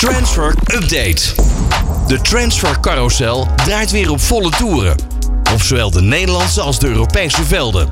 Transfer Update. De transfer carousel draait weer op volle toeren. Op zowel de Nederlandse als de Europese velden.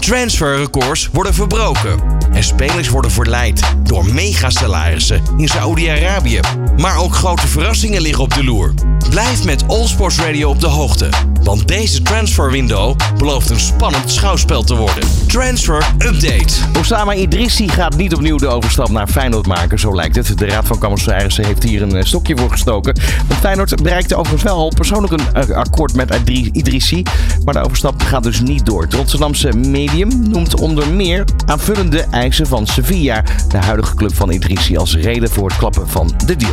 Transferrecords worden verbroken. En spelers worden verleid door megasalarissen in Saoedi-Arabië. Maar ook grote verrassingen liggen op de loer. Blijf met All Sports Radio op de hoogte. Want deze transfer window belooft een spannend schouwspel te worden. Transfer Update. Osama Idrissi gaat niet opnieuw de overstap naar Feyenoord maken, zo lijkt het. De Raad van Commissarissen heeft hier een eh, stokje voor gestoken. Want Feyenoord bereikte overigens wel al persoonlijk een eh, akkoord met Idri- Idrissi. Maar de overstap gaat dus niet door. Het Rotterdamse Medium noemt onder meer aanvullende eisen van Sevilla, de huidige club van Idrissi, als reden voor het klappen van de deal.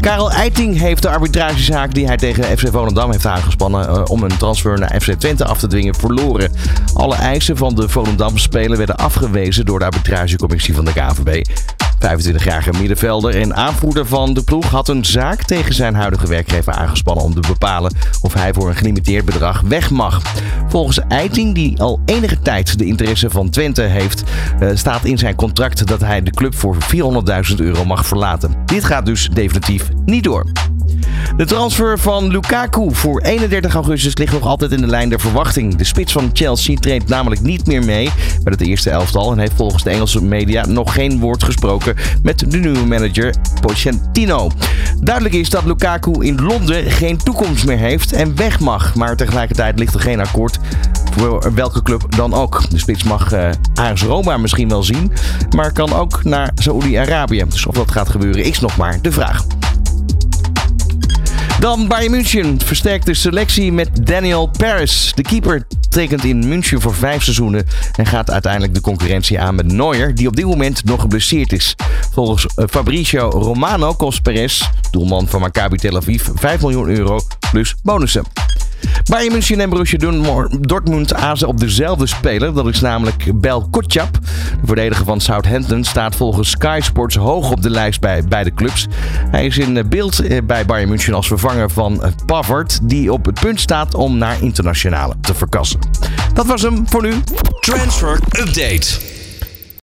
Karel Eiting heeft de arbitragezaak die hij tegen FC Volendam heeft aangespannen eh, om een transfer naar FC Twente af te dwingen verloren. Alle eisen van de Volendam-speler werden afgewezen door de arbitragecommissie van de KVB. 25-jarige middenvelder en aanvoerder van de ploeg had een zaak tegen zijn huidige werkgever aangespannen om te bepalen of hij voor een gelimiteerd bedrag weg mag. Volgens Eiting, die al enige tijd de interesse van Twente heeft, eh, staat in zijn contract dat hij de club voor 400.000 euro mag verlaten. Dit gaat dus definitief niet door. De transfer van Lukaku voor 31 augustus ligt nog altijd in de lijn der verwachting. De spits van Chelsea treedt namelijk niet meer mee bij het eerste elftal en heeft volgens de Engelse media nog geen woord gesproken met de nieuwe manager Pochettino. Duidelijk is dat Lukaku in Londen geen toekomst meer heeft en weg mag, maar tegelijkertijd ligt er geen akkoord voor welke club dan ook. De spits mag uh, Roma misschien wel zien, maar kan ook naar Saoedi-Arabië. Dus of dat gaat gebeuren is nog maar de vraag. Dan Bayern München versterkt de selectie met Daniel Paris. De keeper tekent in München voor vijf seizoenen en gaat uiteindelijk de concurrentie aan met Neuer, die op dit moment nog geblesseerd is. Volgens uh, Fabricio Romano kost Perez, doelman van Maccabi Tel Aviv, 5 miljoen euro plus bonussen. Bayern München en Borussia Dortmund azen op dezelfde speler. Dat is namelijk Bel Kotjap. De verdediger van Southampton staat volgens Sky Sports hoog op de lijst bij beide clubs. Hij is in beeld bij Bayern München als vervanger van Pavard, die op het punt staat om naar internationale te verkassen. Dat was hem voor nu. Transfer Update.